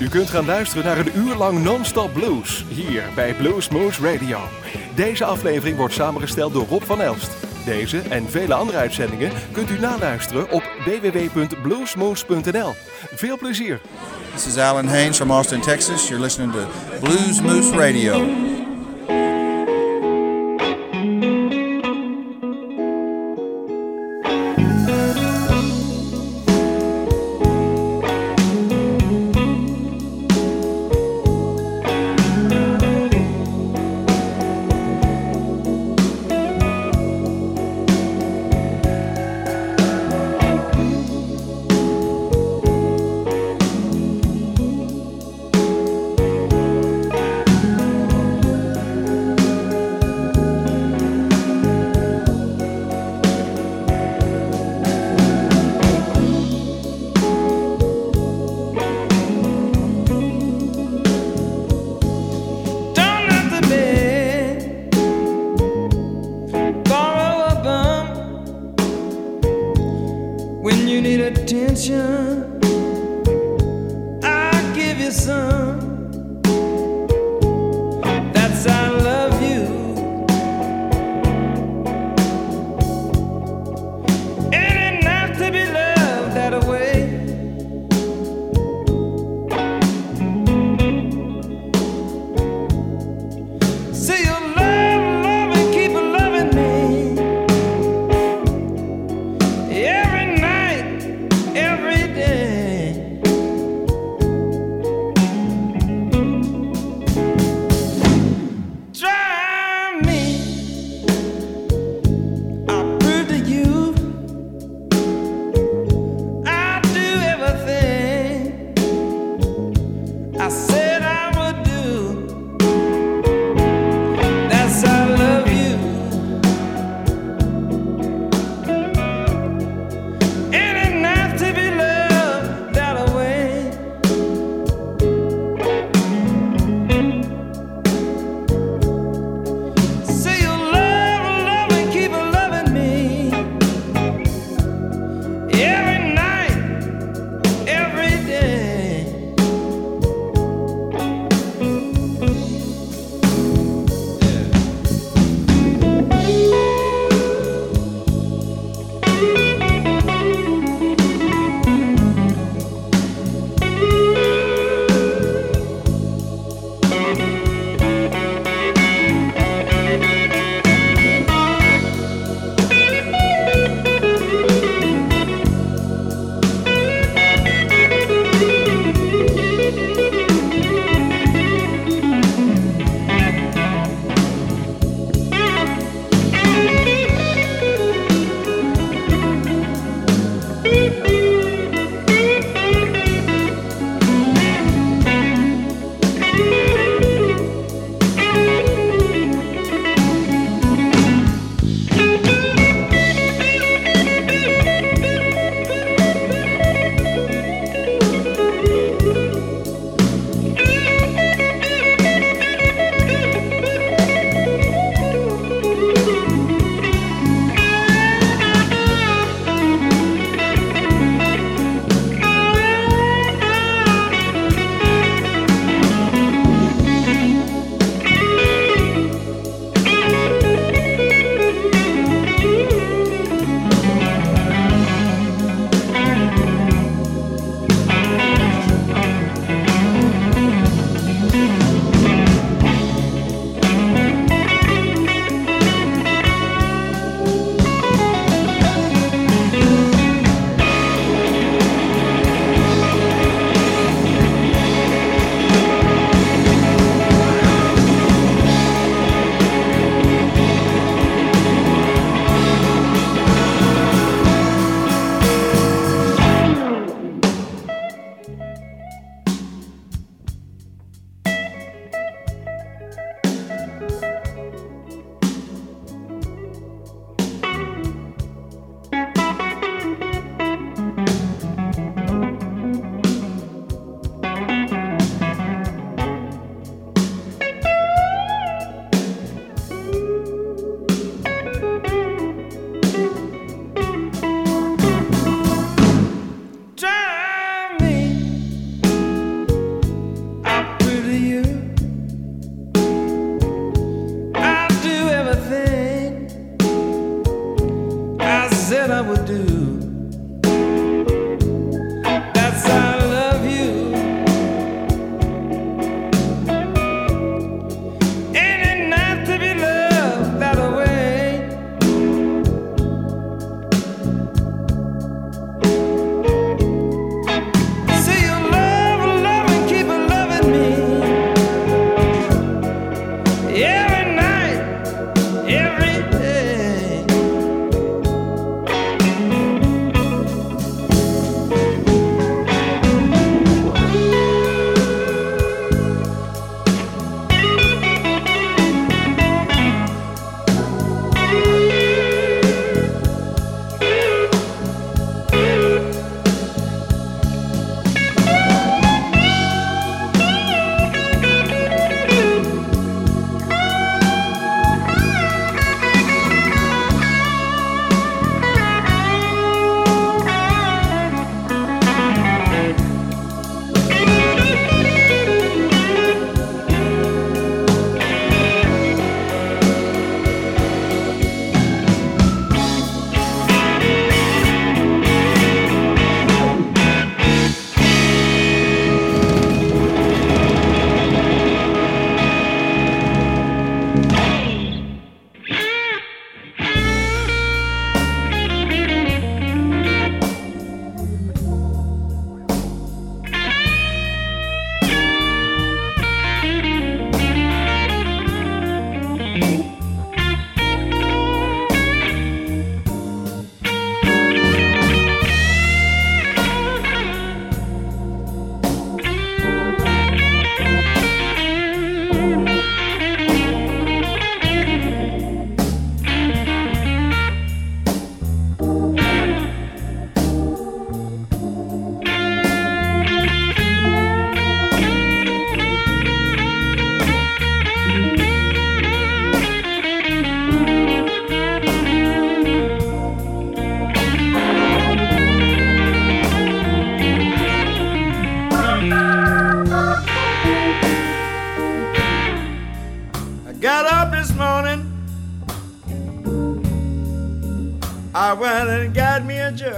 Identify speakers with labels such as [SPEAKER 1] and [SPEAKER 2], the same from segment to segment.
[SPEAKER 1] U kunt gaan luisteren naar een uur lang non-stop blues hier bij Blues Moose Radio. Deze aflevering wordt samengesteld door Rob van Elst. Deze en vele andere uitzendingen kunt u naluisteren op www.bluesmoose.nl. Veel plezier!
[SPEAKER 2] This is Alan Haynes from Austin, Texas. You're listening to Blues Moose Radio.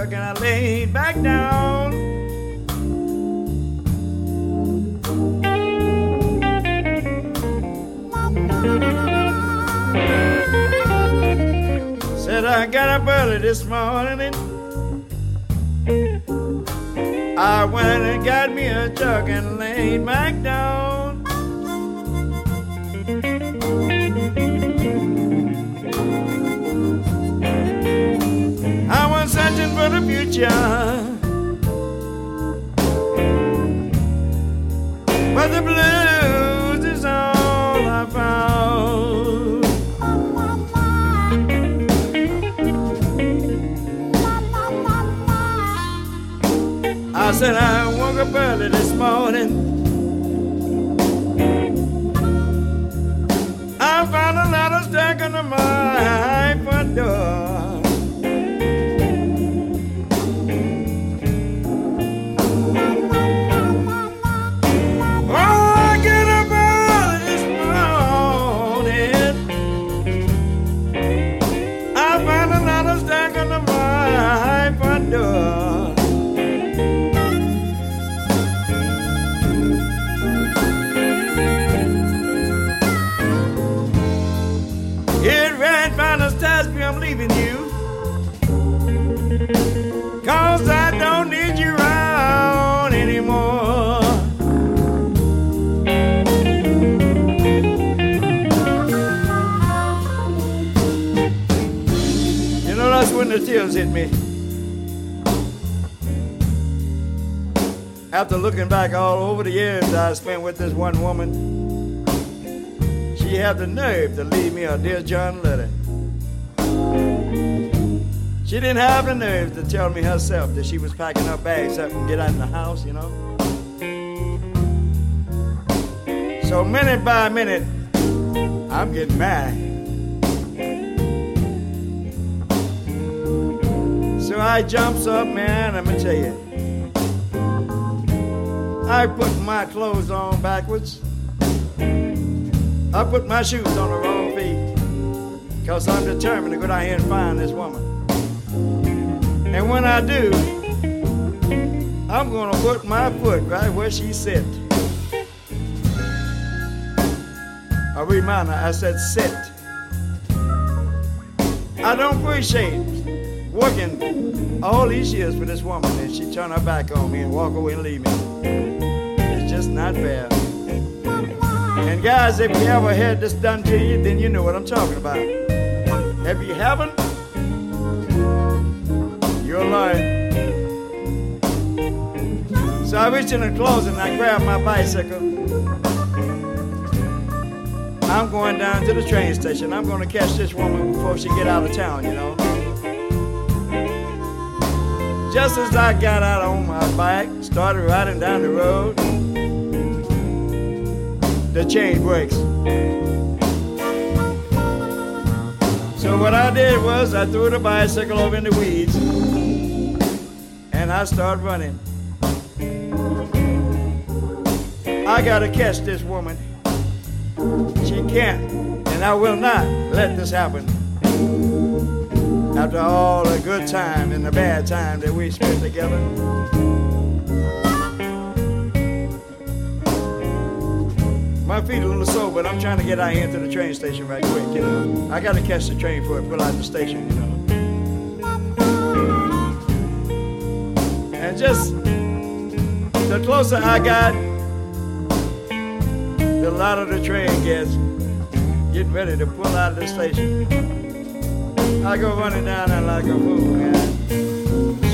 [SPEAKER 3] A and I laid back down. Said I got up early this morning. I went and got me a jug and laid back down. For. But the blues is all I found. I said I woke up early this morning. The tears hit me. After looking back all over the years I spent with this one woman, she had the nerve to leave me a Dear John letter. She didn't have the nerve to tell me herself that she was packing her bags up and get out of the house, you know. So minute by minute, I'm getting mad. So I jumps up, man, I'm gonna tell you. I put my clothes on backwards. I put my shoes on the wrong feet. Cause I'm determined to go down here and find this woman. And when I do, I'm gonna put my foot right where she sit. I remind her, I said sit. I don't appreciate working all these years for this woman and she turn her back on me and walk away and leave me. It's just not fair. And guys, if you ever had this done to you, then you know what I'm talking about. If you haven't, you're lying. So I reached in the closet and I grabbed my bicycle. I'm going down to the train station. I'm going to catch this woman before she get out of town, you know. Just as I got out on my bike, started riding down the road, the chain breaks. So what I did was I threw the bicycle over in the weeds and I started running. I gotta catch this woman. She can't, and I will not let this happen. After all the good time and the bad time that we spent together. My feet are a little sore, but I'm trying to get out here to the train station right quick, you know. I gotta catch the train before it pull out the station, you know. And just the closer I got, the louder the train gets, getting ready to pull out of the station. I go running down there like a fool, man,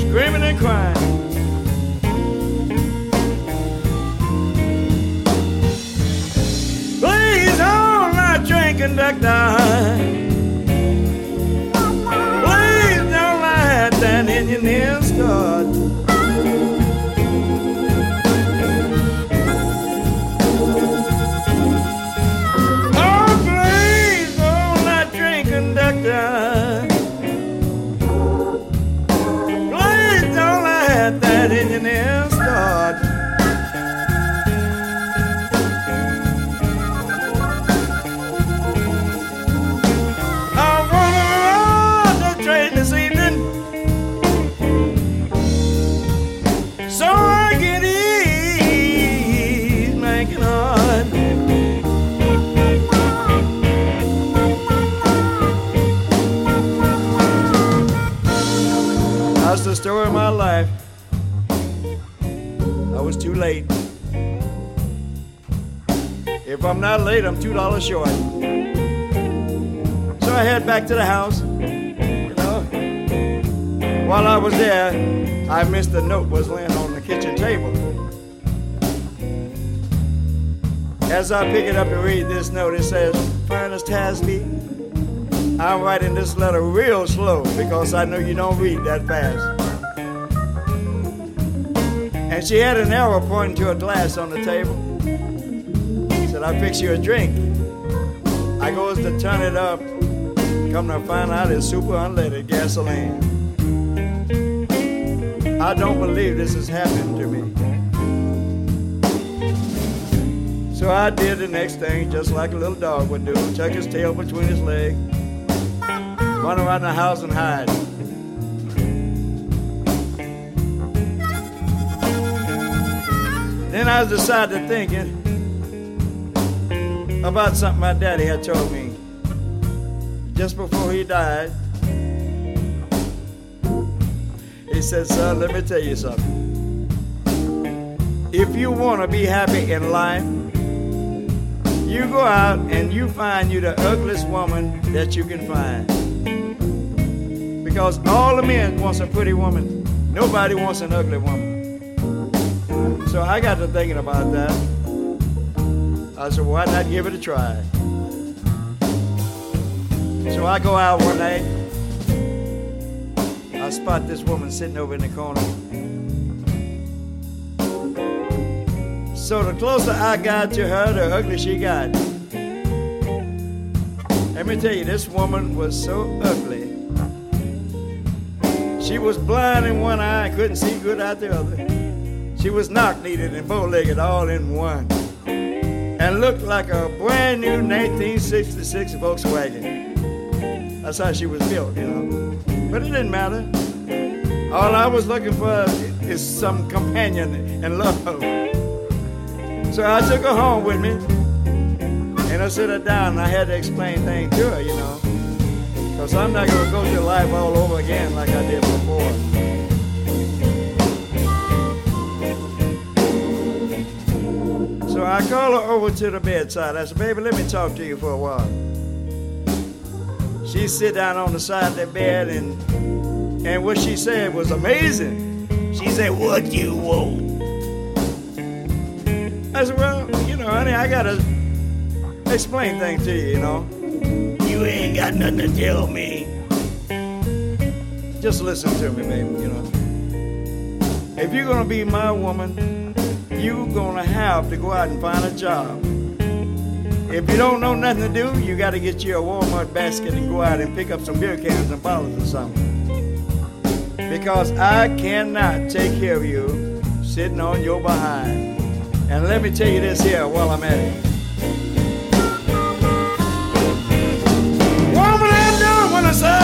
[SPEAKER 3] screaming and crying. Please hold my train conductor. Please don't let that engineer start. Life. I was too late. If I'm not late, I'm two dollars short. So I head back to the house. You know, while I was there, I missed the note was laying on the kitchen table. As I pick it up to read this note, it says, "Ernest Tasby, I'm writing this letter real slow because I know you don't read that fast." And she had an arrow pointing to a glass on the table. Said, "I'll fix you a drink." I goes to turn it up. Come to find out it's super unleaded gasoline. I don't believe this is happening to me. So I did the next thing just like a little dog would do. Tuck his tail between his legs, run around the house and hide. Then I decided thinking about something my daddy had told me just before he died. He said, Son, let me tell you something. If you want to be happy in life, you go out and you find you the ugliest woman that you can find. Because all the men wants a pretty woman. Nobody wants an ugly woman. So I got to thinking about that. I said, why not give it a try? So I go out one night. I spot this woman sitting over in the corner. So the closer I got to her, the uglier she got. Let me tell you, this woman was so ugly. She was blind in one eye couldn't see good out the other. She was knock-kneed and bow-legged all in one. And looked like a brand new 1966 Volkswagen. That's how she was built, you know. But it didn't matter. All I was looking for is some companion and love. So I took her home with me. And I sit her down and I had to explain things to her, you know. Because I'm not going to go through life all over again like I did before. So I call her over to the bedside. I said, baby, let me talk to you for a while. She sit down on the side of the bed and and what she said was amazing. She said, What you want? I said, Well, you know, honey, I gotta explain things to you, you know. You ain't got nothing to tell me. Just listen to me, baby, you know. If you're gonna be my woman, you're gonna have to go out and find a job. If you don't know nothing to do, you gotta get you a Walmart basket and go out and pick up some beer cans and bottles or something because I cannot take care of you sitting on your behind. And let me tell you this here while I'm at it. Woman, I don't want to say.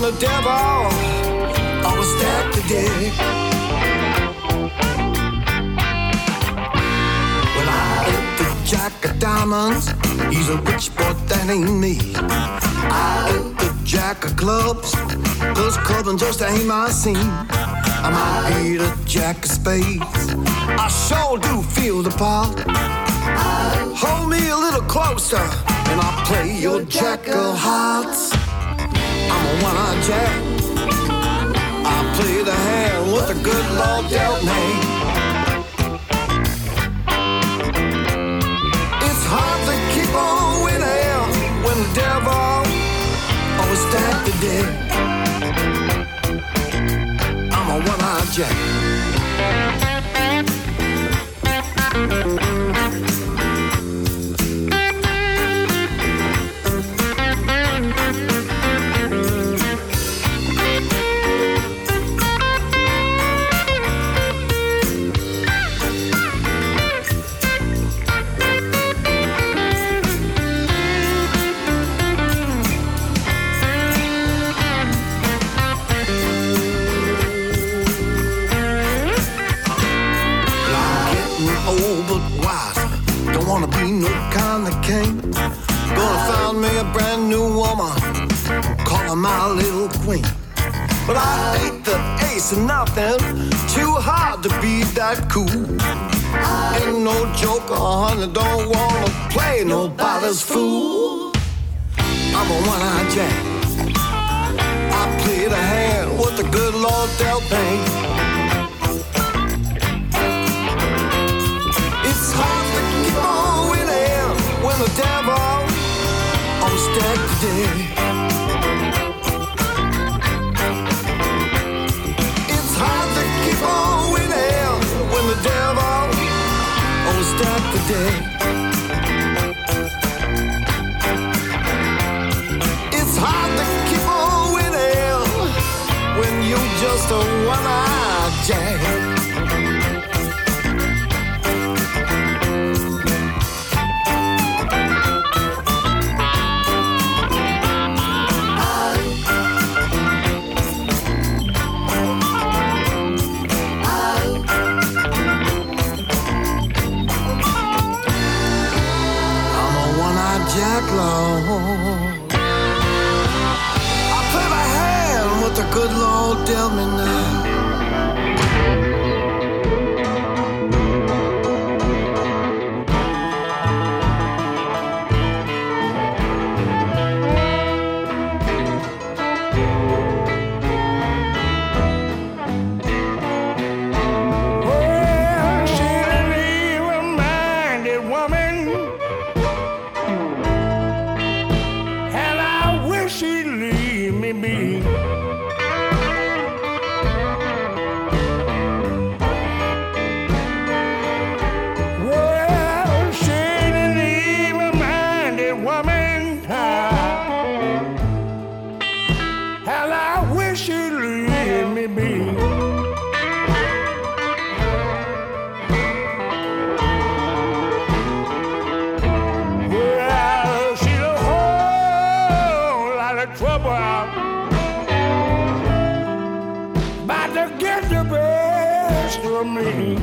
[SPEAKER 3] When
[SPEAKER 4] the devil always stacked the deck. When I hit the jack of diamonds, he's a rich boy that ain't me. I hit the jack of clubs, cause clubbing just ain't my scene. I might hit a jack of spades. I sure do feel the part. Hold me a little closer, and I'll play your jack of hearts. I'm a one-eyed jack. I play the hand what the good Lord dealt me. It's hard to keep on winning when the devil always stacked the deck. I'm a one-eyed jack. But I ain't the ace of nothing. Too hard to be that cool. Ain't no joker, uh, honey. Don't wanna play nobody's fool. I'm a one-eyed jack. I play the hand with the good Lord
[SPEAKER 5] Del Pay. for me.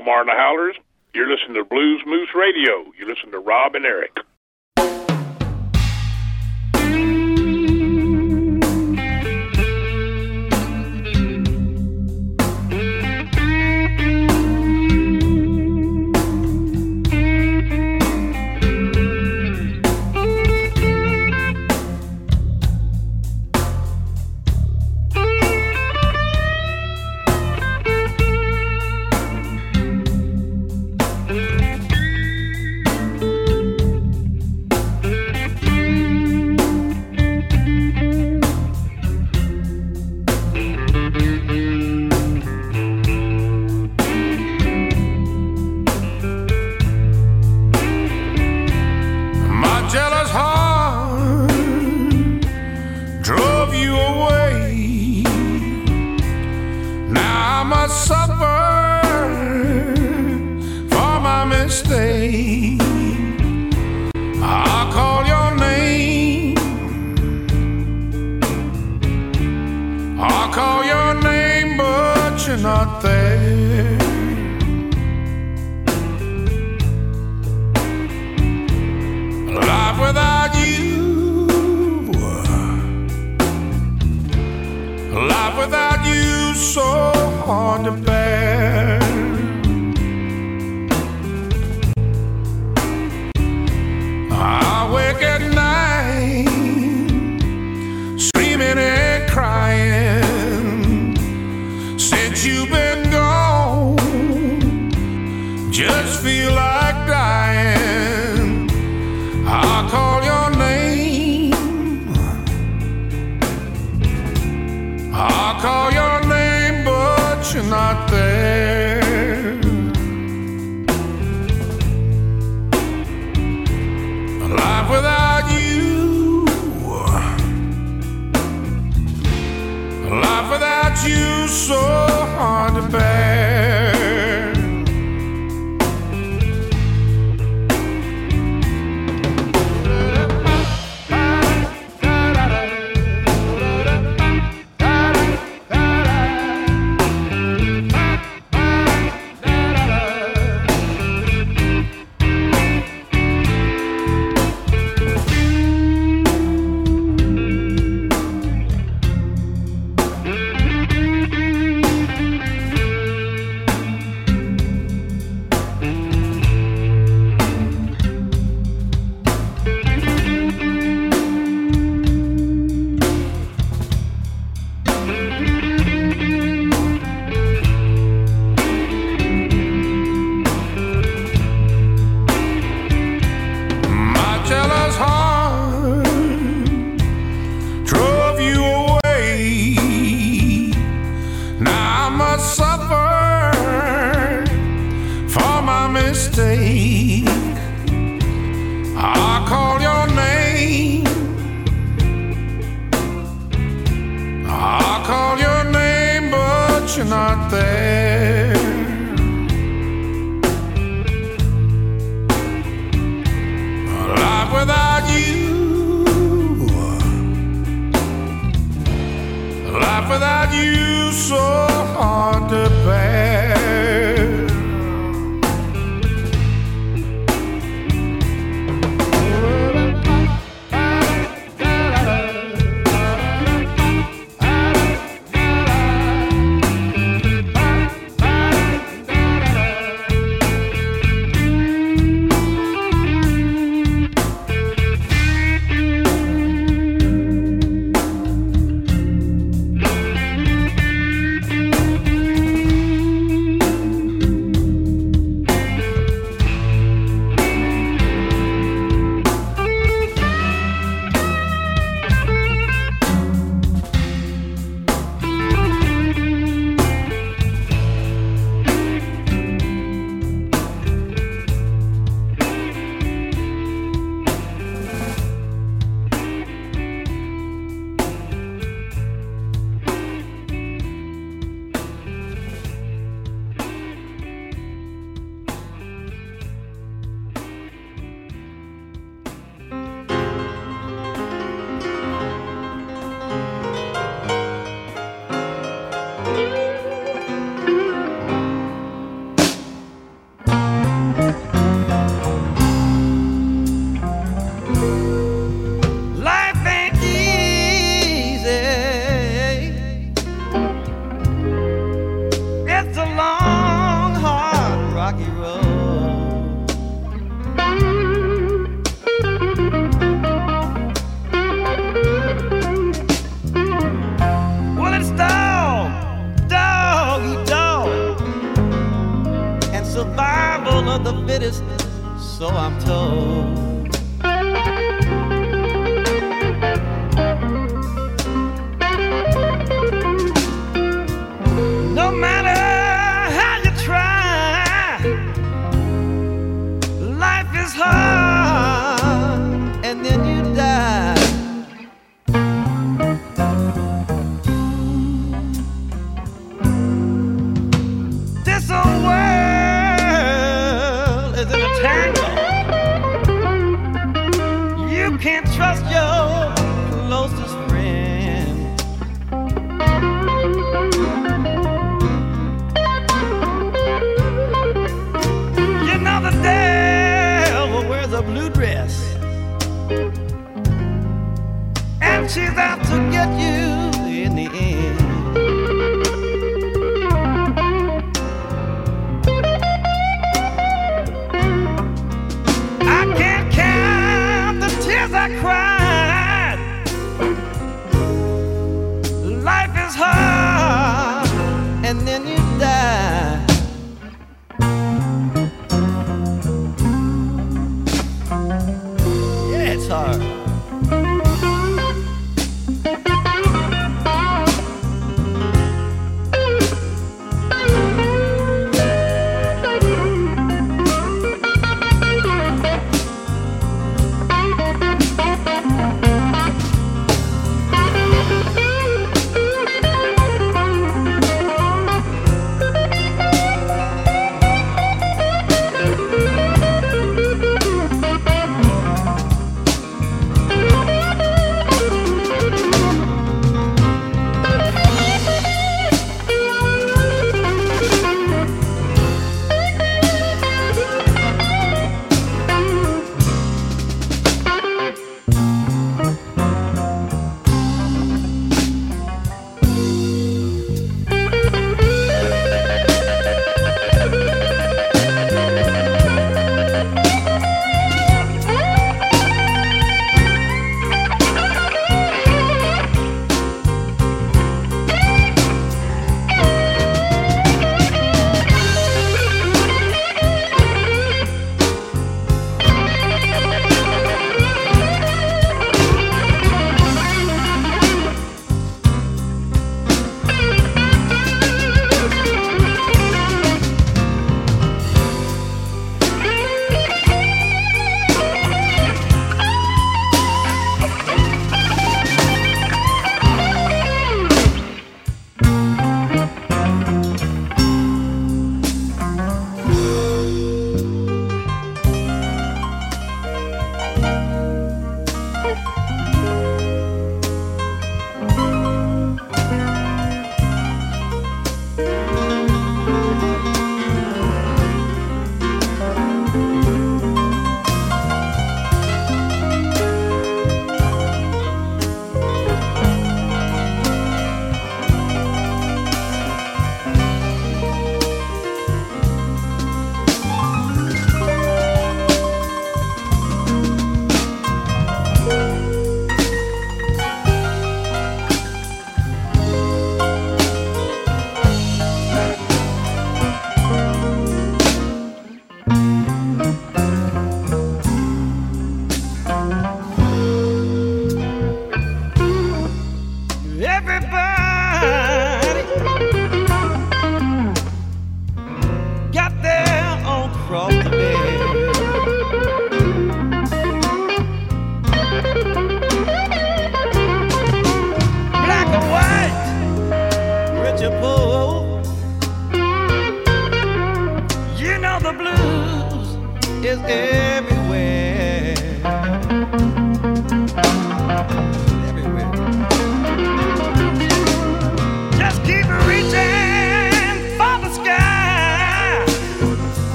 [SPEAKER 6] Omar and the Howlers. You're listening to Blues Moose Radio. You listen to Rob and Eric.
[SPEAKER 7] Blue dress. And she's out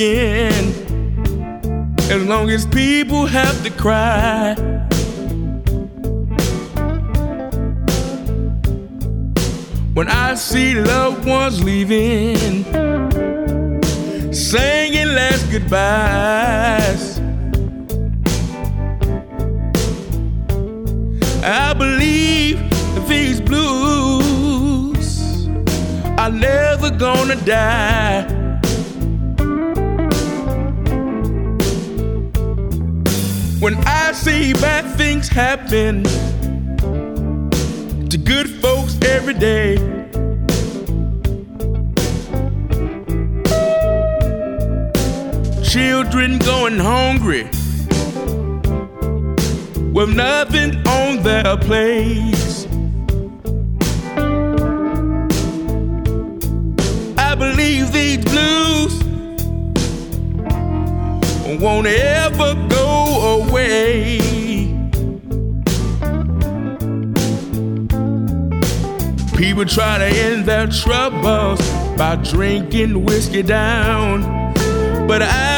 [SPEAKER 8] ticking, as long as people have to cry. When I see loved ones leaving, singing last goodbyes. I believe these blues are never gonna die. When I see bad things happen to good folks every day. Children going hungry with nothing on their plates. I believe these blues won't ever away. People try to end their troubles by drinking whiskey down. But I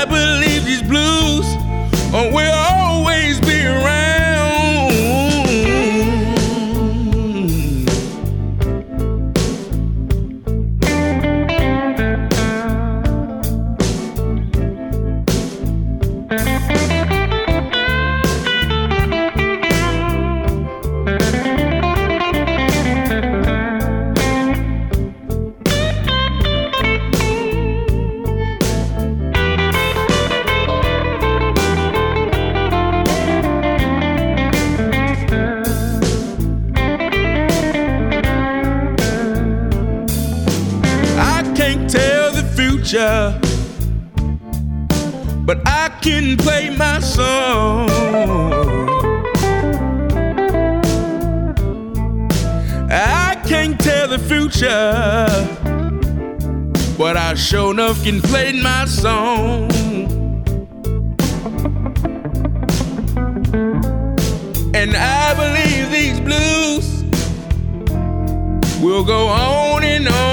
[SPEAKER 8] sure enough can play my song. And I believe these blues will go on and on and on.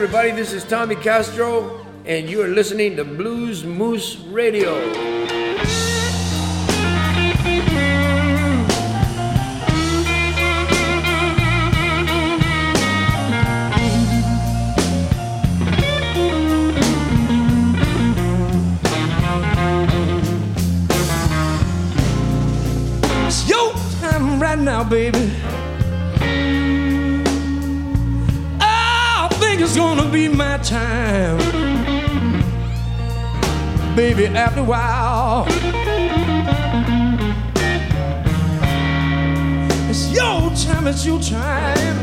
[SPEAKER 9] Everybody, this is Tommy Castro, and you are listening to Blues Moose Radio.
[SPEAKER 10] After a while. It's your time, it's your time.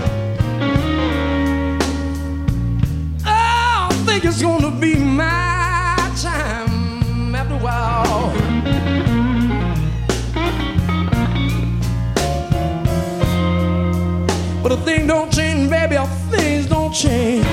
[SPEAKER 10] Oh, I think it's gonna be my time after a while. But a thing don't change, baby, things don't change.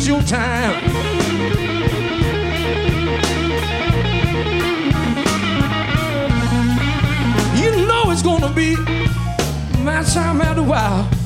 [SPEAKER 10] It's your time. You know it's gonna be my time after a while.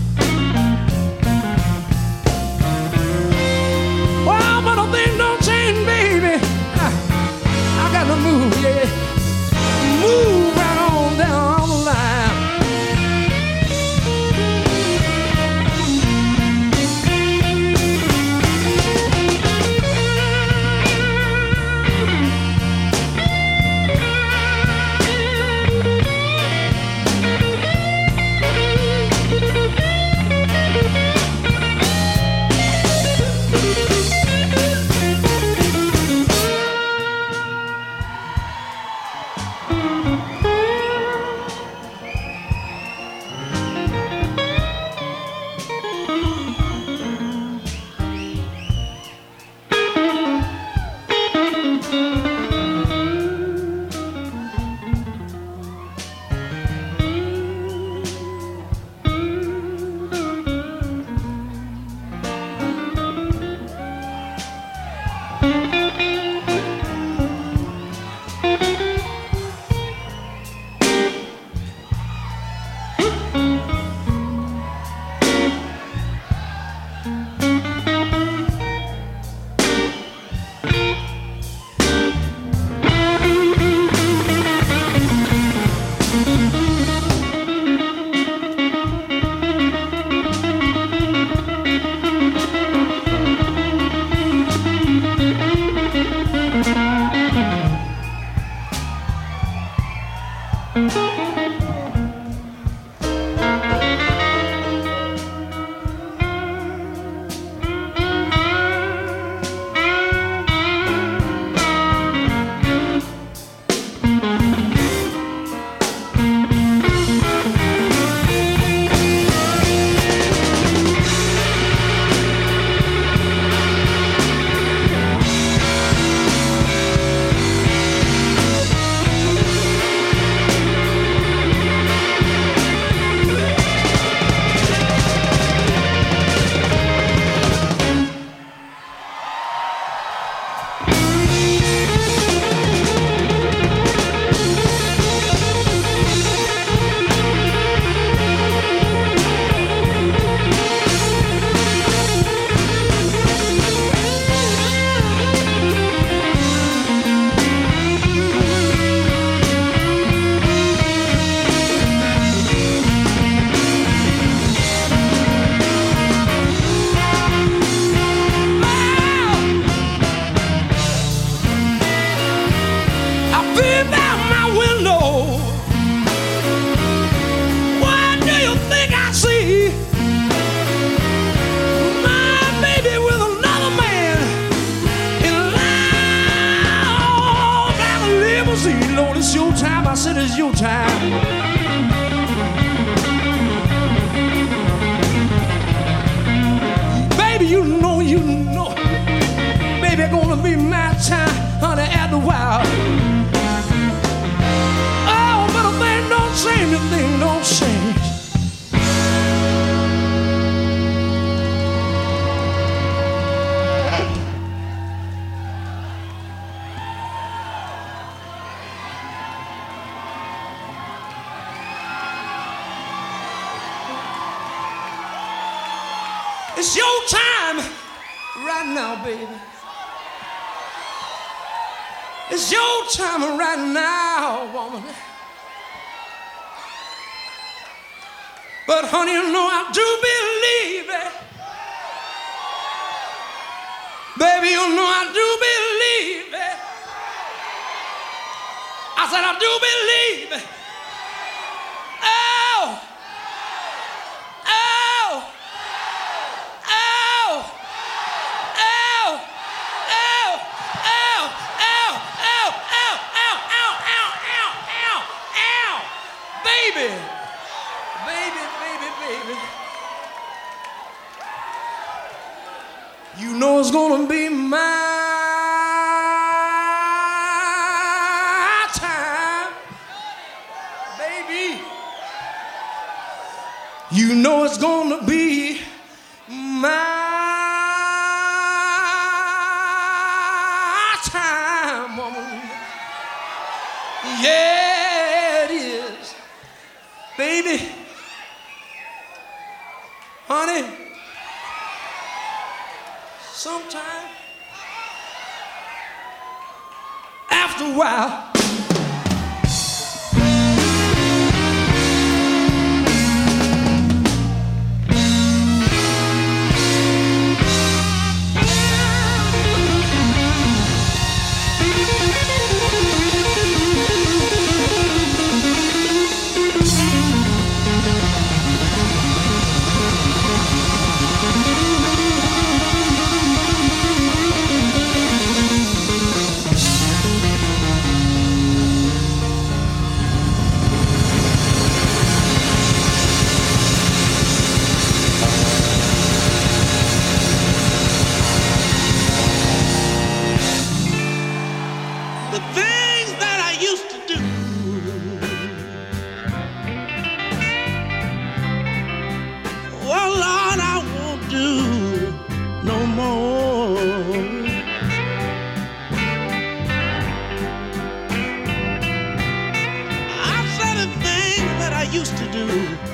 [SPEAKER 11] Used to do.